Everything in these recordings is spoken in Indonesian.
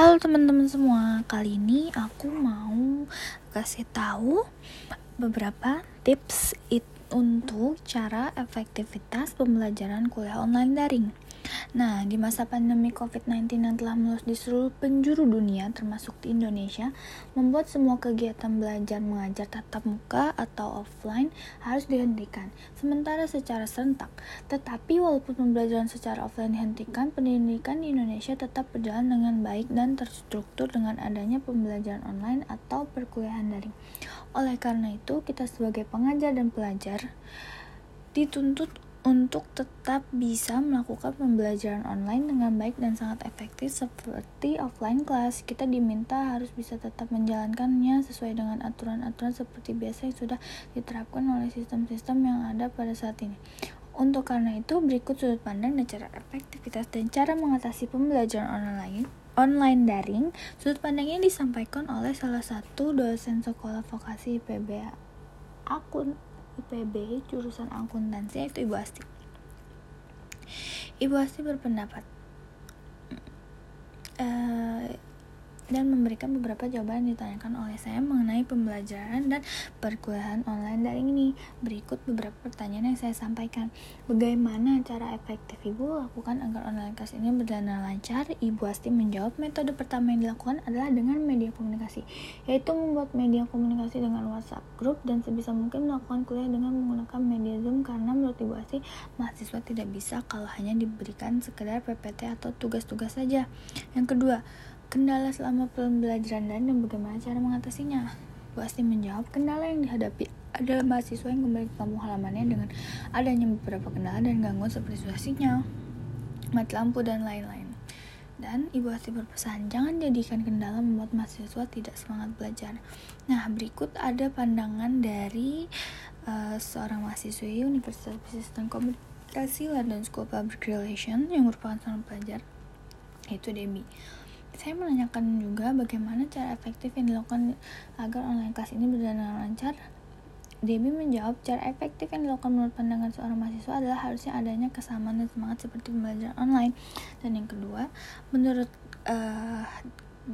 Halo teman-teman semua, kali ini aku mau kasih tahu beberapa tips it untuk cara efektivitas pembelajaran kuliah online daring. Nah, di masa pandemi COVID-19 yang telah meluas di seluruh penjuru dunia, termasuk di Indonesia, membuat semua kegiatan belajar mengajar tatap muka atau offline harus dihentikan, sementara secara serentak. Tetapi, walaupun pembelajaran secara offline dihentikan, pendidikan di Indonesia tetap berjalan dengan baik dan terstruktur dengan adanya pembelajaran online atau perkuliahan daring. Oleh karena itu, kita sebagai pengajar dan pelajar dituntut untuk tetap bisa melakukan pembelajaran online dengan baik dan sangat efektif seperti offline class. Kita diminta harus bisa tetap menjalankannya sesuai dengan aturan-aturan seperti biasa yang sudah diterapkan oleh sistem-sistem yang ada pada saat ini. Untuk karena itu, berikut sudut pandang dan cara efektivitas dan cara mengatasi pembelajaran online online daring. Sudut pandangnya disampaikan oleh salah satu dosen sekolah vokasi IPB akun IPB jurusan akuntansi yaitu Ibu Asti. Ibu Asti berpendapat uh, dan memberikan beberapa jawaban yang ditanyakan oleh saya mengenai pembelajaran dan perkuliahan online daring ini. Berikut beberapa pertanyaan yang saya sampaikan. Bagaimana cara efektif Ibu lakukan agar online kelas ini berjalan lancar? Ibu Asti menjawab, metode pertama yang dilakukan adalah dengan media komunikasi, yaitu membuat media komunikasi dengan WhatsApp group dan sebisa mungkin melakukan kuliah dengan menggunakan media Zoom karena menurut Ibu Asti mahasiswa tidak bisa kalau hanya diberikan sekedar PPT atau tugas-tugas saja. Yang kedua, Kendala selama pembelajaran dan bagaimana cara mengatasinya? Bu Asti menjawab, kendala yang dihadapi adalah mahasiswa yang kembali ke kampung halamannya dengan adanya beberapa kendala dan gangguan seperti sinyal, mati lampu, dan lain-lain. Dan Ibu Asti berpesan, jangan jadikan kendala membuat mahasiswa tidak semangat belajar. Nah, berikut ada pandangan dari uh, seorang mahasiswi Universitas Bisnis dan Komunikasi London School of Public Relations yang merupakan seorang pelajar, yaitu Debbie. Saya menanyakan juga bagaimana cara efektif yang dilakukan agar online kelas ini berjalan dengan lancar. Debbie menjawab, cara efektif yang dilakukan menurut pandangan seorang mahasiswa adalah harusnya adanya kesamaan dan semangat seperti pembelajaran online. Dan yang kedua, menurut uh,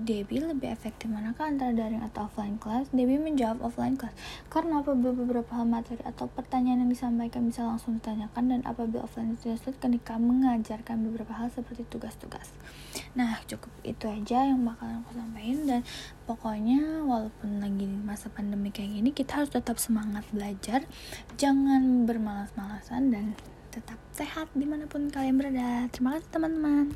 Debbie lebih efektif manakah antara daring atau offline class? Debbie menjawab offline class karena apabila beberapa hal materi atau pertanyaan yang disampaikan bisa langsung ditanyakan dan apabila offline sulit ketika mengajarkan beberapa hal seperti tugas-tugas. Nah cukup itu aja yang bakal aku sampaikan dan pokoknya walaupun lagi masa pandemi kayak gini kita harus tetap semangat belajar, jangan bermalas-malasan dan tetap sehat di mana pun kalian berada. Terima kasih teman-teman.